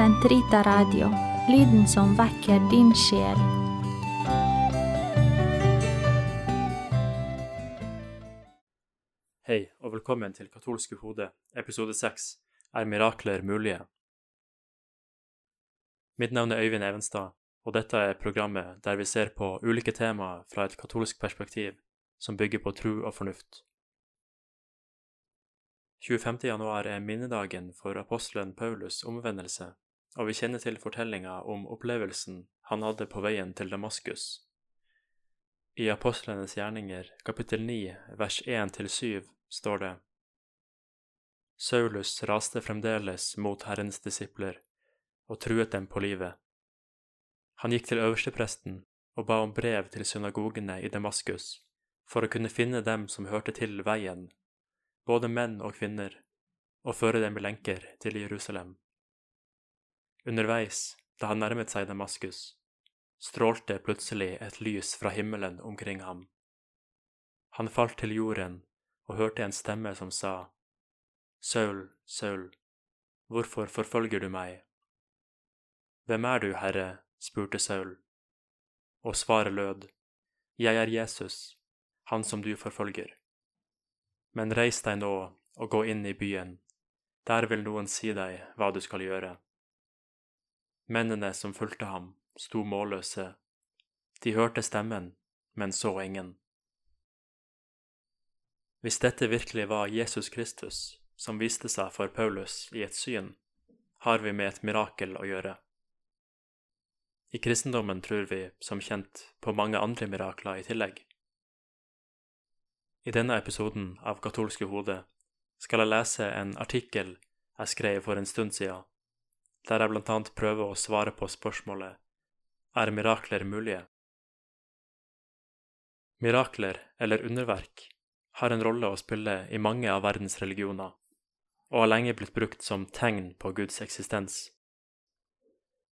Sentrita Radio, lyden som vekker din sjel. Hei, og velkommen til Katolske hode, episode 6 Er mirakler mulige? Mitt navn er Øyvind Evenstad, og dette er programmet der vi ser på ulike temaer fra et katolsk perspektiv som bygger på tro og fornuft. 25. januar er minnedagen for apostelen Paulus' omvendelse, og vi kjenner til fortellinga om opplevelsen han hadde på veien til Damaskus. I Apostlenes gjerninger, kapittel 9, vers 1-7, står det Saulus raste fremdeles mot Herrens disipler og truet dem på livet. Han gikk til øverstepresten og ba om brev til synagogene i Damaskus for å kunne finne dem som hørte til veien, både menn og kvinner, og føre dem i lenker til Jerusalem. Underveis, da han nærmet seg Damaskus, strålte plutselig et lys fra himmelen omkring ham. Han falt til jorden og hørte en stemme som sa, Saul, Saul, hvorfor forfølger du meg? Hvem er du, Herre? spurte Saul, og svaret lød, Jeg er Jesus, han som du forfølger. Men reis deg nå og gå inn i byen, der vil noen si deg hva du skal gjøre. Mennene som fulgte ham, sto målløse, de hørte stemmen, men så ingen. Hvis dette virkelig var Jesus Kristus som viste seg for Paulus i et syn, har vi med et mirakel å gjøre. I kristendommen tror vi, som kjent, på mange andre mirakler i tillegg. I denne episoden av Katolske hode skal jeg lese en artikkel jeg skrev for en stund siden, der jeg blant annet prøver å svare på spørsmålet Er mirakler mulige? Mirakler, eller underverk, har en rolle å spille i mange av verdens religioner, og har lenge blitt brukt som tegn på Guds eksistens.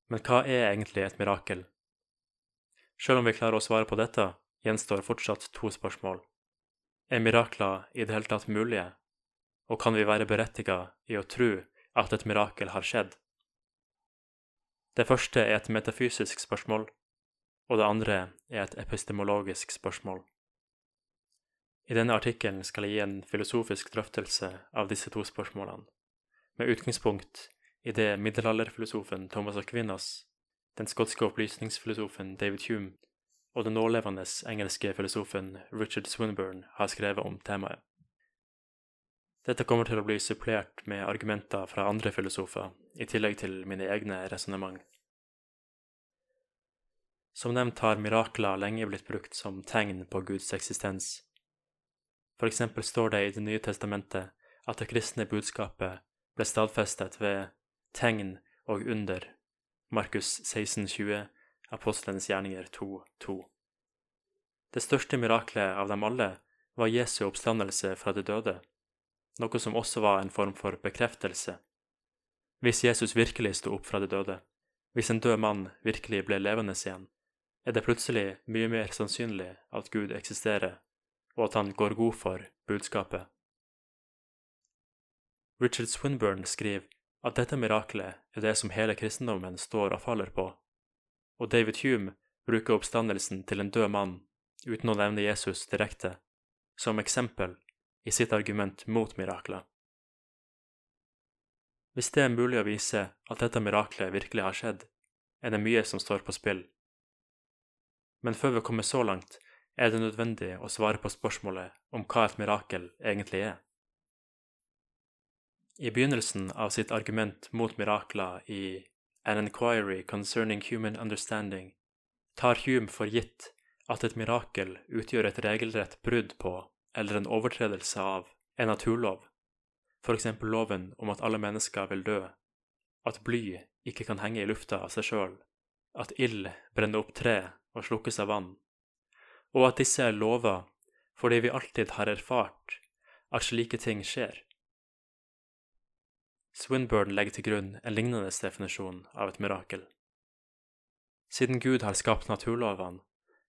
Men hva er egentlig et mirakel? Selv om vi klarer å svare på dette, gjenstår fortsatt to spørsmål. Er mirakler i det hele tatt mulige, og kan vi være berettiget i å tro at et mirakel har skjedd? Det første er et metafysisk spørsmål, og det andre er et epistemologisk spørsmål. I denne artikkelen skal jeg gi en filosofisk drøftelse av disse to spørsmålene, med utgangspunkt i det middelalderfilosofen Thomas Aquinas, den skotske opplysningsfilosofen David Hume og den nålevende engelske filosofen Richard Swinburne har skrevet om temaet. Dette kommer til å bli supplert med argumenter fra andre filosofer, i tillegg til mine egne resonnement. Som nevnt har mirakler lenge blitt brukt som tegn på Guds eksistens. For eksempel står det i Det nye testamentet at det kristne budskapet ble stadfestet ved tegn og under, Markus 16,20, Apostlenes gjerninger 2,2. Det største miraklet av dem alle var Jesu oppstandelse fra de døde, noe som også var en form for bekreftelse. Hvis Jesus virkelig sto opp fra de døde, hvis en død mann virkelig ble levende igjen, er det plutselig mye mer sannsynlig at Gud eksisterer, og at han går god for budskapet. Richard Swinburne skriver at dette miraklet er det som hele kristendommen står og faller på, og David Hume bruker oppstandelsen til en død mann, uten å nevne Jesus direkte, som eksempel i sitt argument mot miraklet. Hvis det er mulig å vise at dette miraklet virkelig har skjedd, er det mye som står på spill. Men før vi kommer så langt, er det nødvendig å svare på spørsmålet om hva et mirakel egentlig er. I begynnelsen av sitt argument mot mirakler i An Inquiry Concerning Human Understanding tar Hume for gitt at et mirakel utgjør et regelrett brudd på eller en overtredelse av en naturlov, f.eks. loven om at alle mennesker vil dø, at bly ikke kan henge i lufta av seg sjøl, at ild brenner opp tre og slukkes av vann, og at disse er lova fordi vi alltid har erfart at slike ting skjer. Swinburne legger til grunn en lignende definisjon av et mirakel. Siden Gud har skapt naturlovene,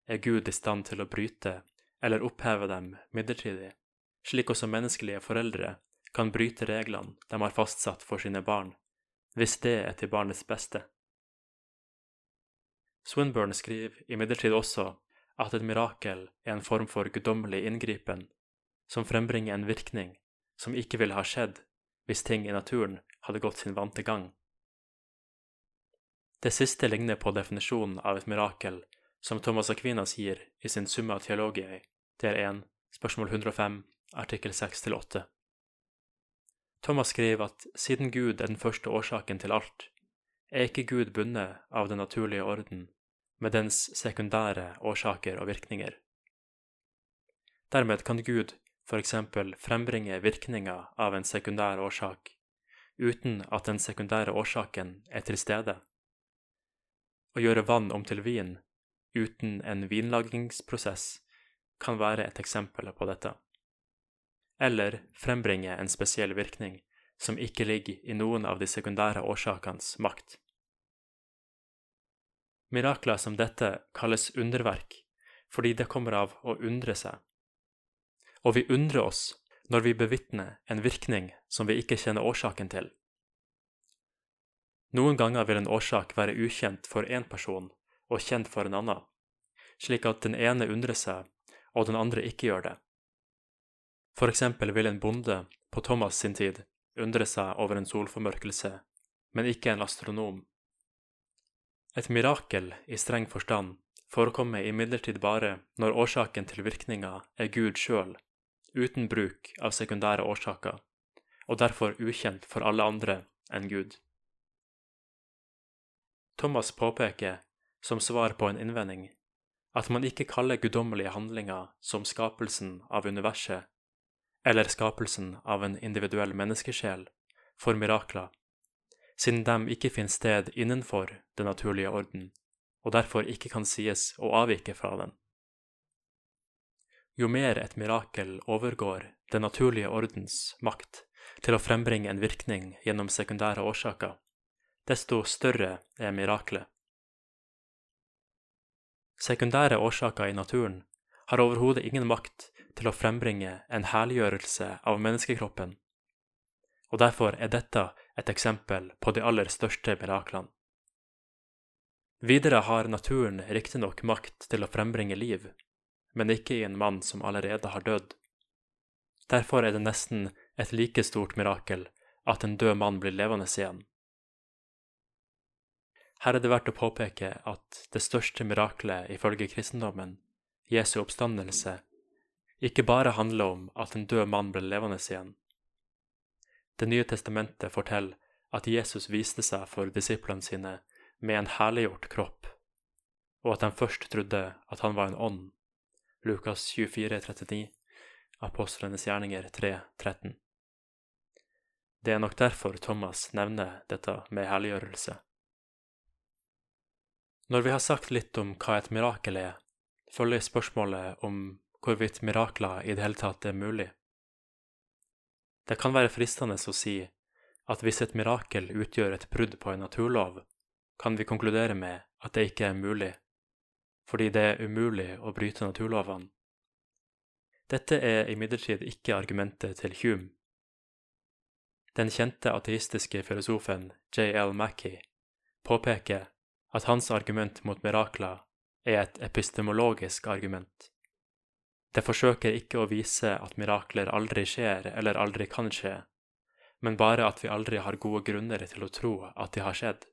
er Gud i stand til å bryte eller oppheve dem midlertidig, slik også menneskelige foreldre kan bryte reglene de har fastsatt for sine barn, hvis det er til barnets beste. Swinburne skriver imidlertid også at et mirakel er en form for guddommelig inngripen som frembringer en virkning som ikke ville ha skjedd hvis ting i naturen hadde gått sin vante gang. Det siste ligner på definisjonen av et mirakel som Thomas Aquinas gir i sin Summa Theologiae, del 1, spørsmål 105, artikkel 6-8. Thomas skriver at siden Gud er den første årsaken til alt, er ikke Gud bundet av den naturlige orden med dens sekundære årsaker og virkninger. Dermed kan Gud f.eks. frembringe virkninga av en sekundær årsak, uten at den sekundære årsaken er til stede. Å gjøre vann om til vin uten en vinlagingsprosess kan være et eksempel på dette. Eller frembringe en spesiell virkning som ikke ligger i noen av de sekundære årsakenes makt. Mirakler som dette kalles underverk fordi det kommer av å undre seg. Og vi undrer oss når vi bevitner en virkning som vi ikke kjenner årsaken til. Noen ganger vil en årsak være ukjent for én person og kjent for en annen, slik at den ene undrer seg og den andre ikke gjør det. For eksempel vil en bonde på Thomas sin tid undre seg over en solformørkelse, men ikke en astronom et mirakel i streng forstand forekommer imidlertid bare når årsaken til virkninga er Gud sjøl, uten bruk av sekundære årsaker, og derfor ukjent for alle andre enn Gud. Thomas påpeker, som svar på en innvending, at man ikke kaller guddommelige handlinger som skapelsen av universet eller skapelsen av en individuell menneskesjel for mirakler siden de ikke finner sted innenfor den naturlige orden, og derfor ikke kan sies å avvike fra den. Jo mer et mirakel overgår den naturlige ordens makt til å frembringe en virkning gjennom sekundære årsaker, desto større er miraklet. Sekundære årsaker i naturen har overhodet ingen makt til å frembringe en herliggjørelse av menneskekroppen, og derfor er dette et eksempel på de aller største miraklene. Videre har naturen riktignok makt til å frembringe liv, men ikke i en mann som allerede har dødd. Derfor er det nesten et like stort mirakel at en død mann blir levende igjen. Her er det verdt å påpeke at det største miraklet ifølge kristendommen, Jesu oppstandelse, ikke bare handler om at en død mann ble levende igjen, det nye testamentet forteller at Jesus viste seg for disiplene sine med en herliggjort kropp, og at de først trodde at han var en ånd. Lukas 24, 39, Apostlenes gjerninger 3, 13. Det er nok derfor Thomas nevner dette med helliggjørelse. Når vi har sagt litt om hva et mirakel er, følger spørsmålet om hvorvidt mirakler i det hele tatt er mulig. Det kan være fristende å si at hvis et mirakel utgjør et brudd på en naturlov, kan vi konkludere med at det ikke er mulig, fordi det er umulig å bryte naturlovene. Dette er imidlertid ikke argumentet til Hume. Den kjente ateistiske filosofen J.L. Mackey påpeker at hans argument mot mirakler er et epistemologisk argument. Det forsøker ikke å vise at mirakler aldri skjer eller aldri kan skje, men bare at vi aldri har gode grunner til å tro at de har skjedd.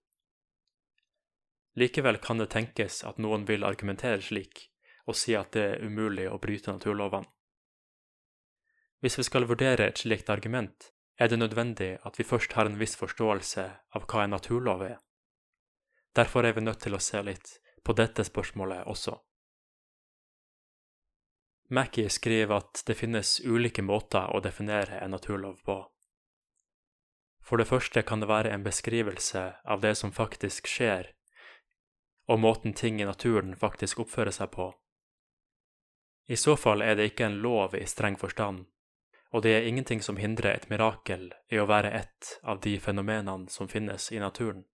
Likevel kan det tenkes at noen vil argumentere slik, og si at det er umulig å bryte naturlovene. Hvis vi skal vurdere et slikt argument, er det nødvendig at vi først har en viss forståelse av hva en naturlov er. Derfor er vi nødt til å se litt på dette spørsmålet også. Mackie skriver at det finnes ulike måter å definere en naturlov på. For det første kan det være en beskrivelse av det som faktisk skjer, og måten ting i naturen faktisk oppfører seg på. I så fall er det ikke en lov i streng forstand, og det er ingenting som hindrer et mirakel i å være ett av de fenomenene som finnes i naturen.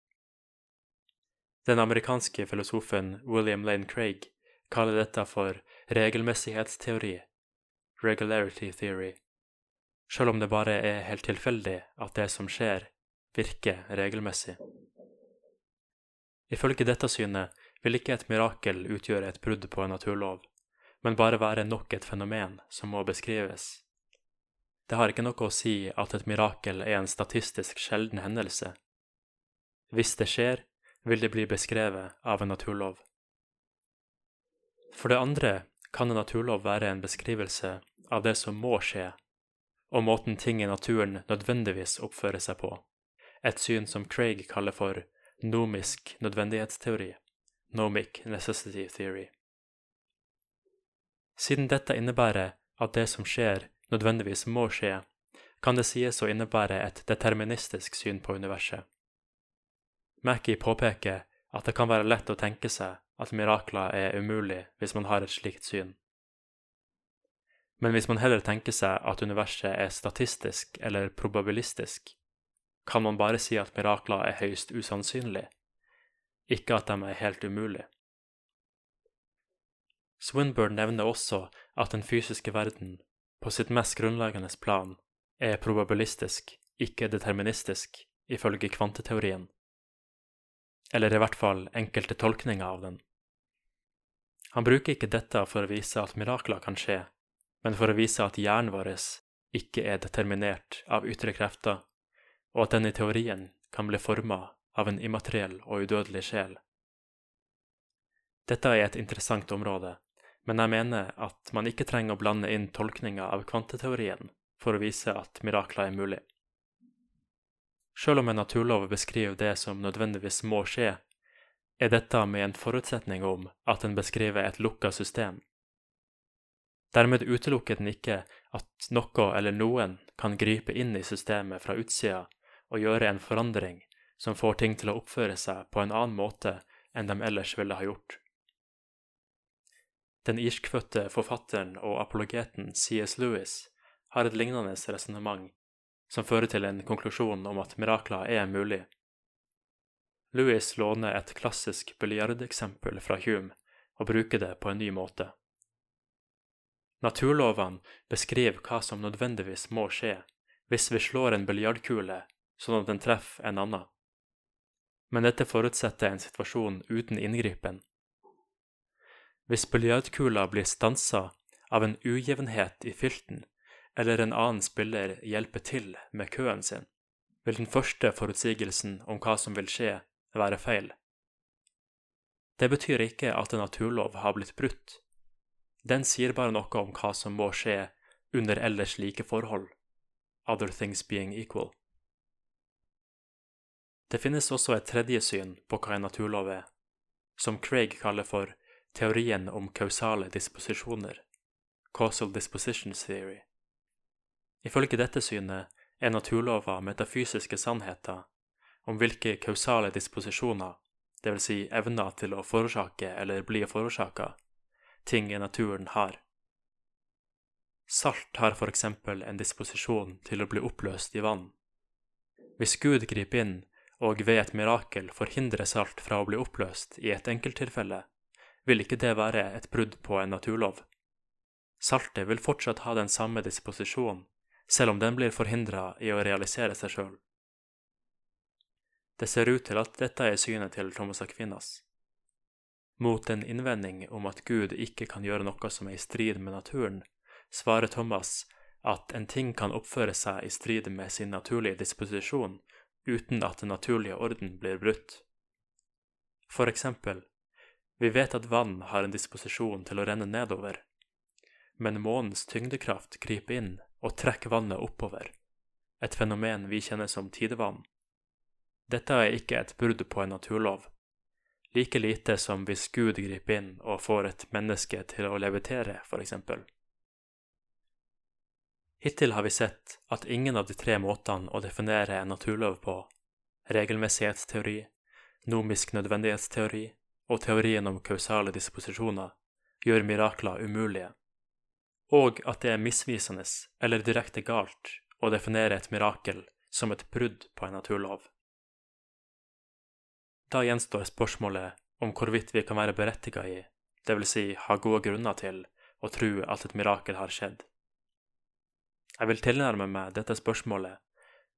Den amerikanske filosofen William Lane Craig kaller dette for regelmessighetsteori, regularity theory, selv om det bare er helt tilfeldig at det som skjer, virker regelmessig. Ifølge dette synet vil ikke et mirakel utgjøre et brudd på en naturlov, men bare være nok et fenomen som må beskrives. Det har ikke noe å si at et mirakel er en statistisk sjelden hendelse. Hvis det skjer, vil det bli beskrevet av en naturlov. For det andre kan en naturlov være en beskrivelse av det som må skje, og måten ting i naturen nødvendigvis oppfører seg på, et syn som Craig kaller for nomisk nødvendighetsteori, nomic necessity theory. Siden dette innebærer at det som skjer, nødvendigvis må skje, kan det sies å innebære et deterministisk syn på universet. Mackie påpeker at det kan være lett å tenke seg at mirakler er umulig hvis man har et slikt syn. Men hvis man heller tenker seg at universet er statistisk eller probabilistisk, kan man bare si at mirakler er høyst usannsynlig, ikke at de er helt umulig. Swinburne nevner også at den fysiske verden, på sitt mest grunnleggende plan, er probabilistisk, ikke deterministisk, ifølge kvanteteorien. Eller i hvert fall enkelte tolkninger av den. Han bruker ikke dette for å vise at mirakler kan skje, men for å vise at hjernen vår ikke er determinert av ytre krefter, og at den i teorien kan bli forma av en immateriell og udødelig sjel. Dette er et interessant område, men jeg mener at man ikke trenger å blande inn tolkninga av kvanteteorien for å vise at mirakler er mulig. Selv om en naturlov beskriver det som nødvendigvis må skje, er dette med en forutsetning om at den beskriver et lukka system. Dermed utelukker den ikke at noe eller noen kan gripe inn i systemet fra utsida og gjøre en forandring som får ting til å oppføre seg på en annen måte enn de ellers ville ha gjort. Den irskfødte forfatteren og apologeten C.S. Lewis har et lignende resonnement, som fører til en konklusjon om at mirakler er mulig. Lewis låner et klassisk biljardeksempel fra Hume og bruker det på en ny måte. Naturlovene beskriver hva som nødvendigvis må skje hvis vi slår en biljardkule sånn at den treffer en annen. Men dette forutsetter en situasjon uten inngripen. Hvis biljardkula blir stansa av en ujevnhet i filten, eller en annen spiller hjelper til med køen sin, vil den første forutsigelsen om hva som vil skje, være feil. Det betyr ikke at en naturlov har blitt brutt. Den sier bare noe om hva som må skje under ellers like forhold, other things being equal. Det finnes også et tredje syn på hva en naturlov er, som Craig kaller for teorien om kausale disposisjoner, causal dispositions theory. Ifølge dette synet er naturlover metafysiske sannheter om hvilke kausale disposisjoner, dvs. Si evner til å forårsake eller bli forårsaka, ting i naturen har. Salt har for eksempel en disposisjon til å bli oppløst i vann. Hvis Gud griper inn og ved et mirakel forhindrer salt fra å bli oppløst i et enkelttilfelle, vil ikke det være et brudd på en naturlov. Saltet vil fortsatt ha den samme disposisjonen, selv om den blir forhindra i å realisere seg sjøl. Det ser ut til at dette er synet til Thomas Aquinas. Mot en innvending om at Gud ikke kan gjøre noe som er i strid med naturen, svarer Thomas at en ting kan oppføre seg i strid med sin naturlige disposisjon uten at den naturlige orden blir brutt. For eksempel, vi vet at vann har en disposisjon til å renne nedover, men månens tyngdekraft griper inn og trekker vannet oppover, et fenomen vi kjenner som tidevann. Dette er ikke et brudd på en naturlov, like lite som hvis Gud griper inn og får et menneske til å levitere, for eksempel. Hittil har vi sett at ingen av de tre måtene å definere en naturlov på, regelmessighetsteori, nomisk nødvendighetsteori og teorien om kausale disposisjoner, gjør mirakler umulige, og at det er misvisende eller direkte galt å definere et mirakel som et brudd på en naturlov. Da gjenstår spørsmålet om hvorvidt vi kan være berettiget i, dvs. Si ha gode grunner til, å tro at et mirakel har skjedd. Jeg vil tilnærme meg dette spørsmålet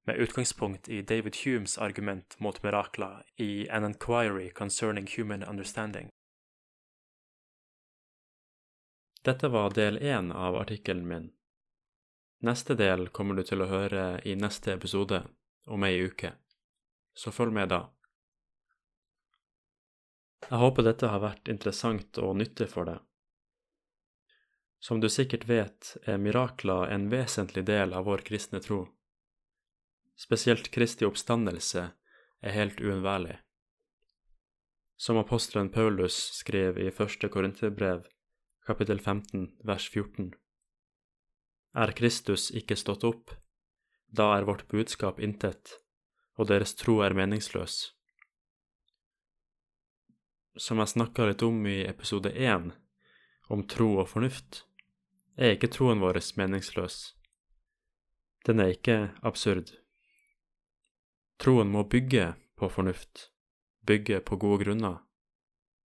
med utgangspunkt i David Humes argument mot mirakler i An Inquiry Concerning Human Understanding. Dette var del én av artikkelen min. Neste del kommer du til å høre i neste episode, om ei uke, så følg med da. Jeg håper dette har vært interessant og nyttig for deg. Som du sikkert vet, er mirakler en vesentlig del av vår kristne tro. Spesielt Kristi oppstandelse er helt uunnværlig. Som apostelen Paulus skrev i første Korinterbrev, kapittel 15, vers 14. Er Kristus ikke stått opp, da er vårt budskap intet, og deres tro er meningsløs. Som jeg snakka litt om i episode én, om tro og fornuft, er ikke troen vår meningsløs. Den er ikke absurd. Troen må bygge på fornuft, bygge på gode grunner,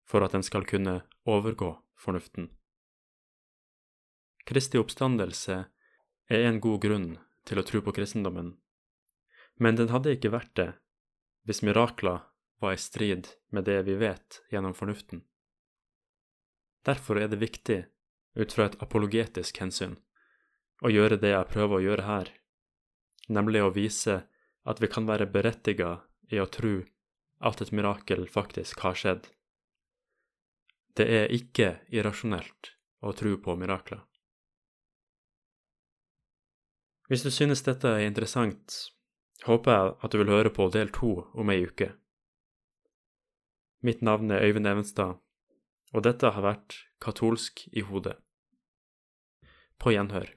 for at den skal kunne overgå fornuften. Kristi oppstandelse er en god grunn til å tro på kristendommen, men den hadde ikke vært det hvis mirakler var i strid med det vi vet gjennom fornuften. Derfor er det viktig, ut fra et apologetisk hensyn, å gjøre det jeg prøver å gjøre her, nemlig å vise at vi kan være berettiga i å tro at et mirakel faktisk har skjedd. Det er ikke irrasjonelt å tro på mirakler. Hvis du synes dette er interessant, håper jeg at du vil høre på del to om ei uke. Mitt navn er Øyvind Evenstad, og dette har vært Katolsk i hodet. På gjenhør.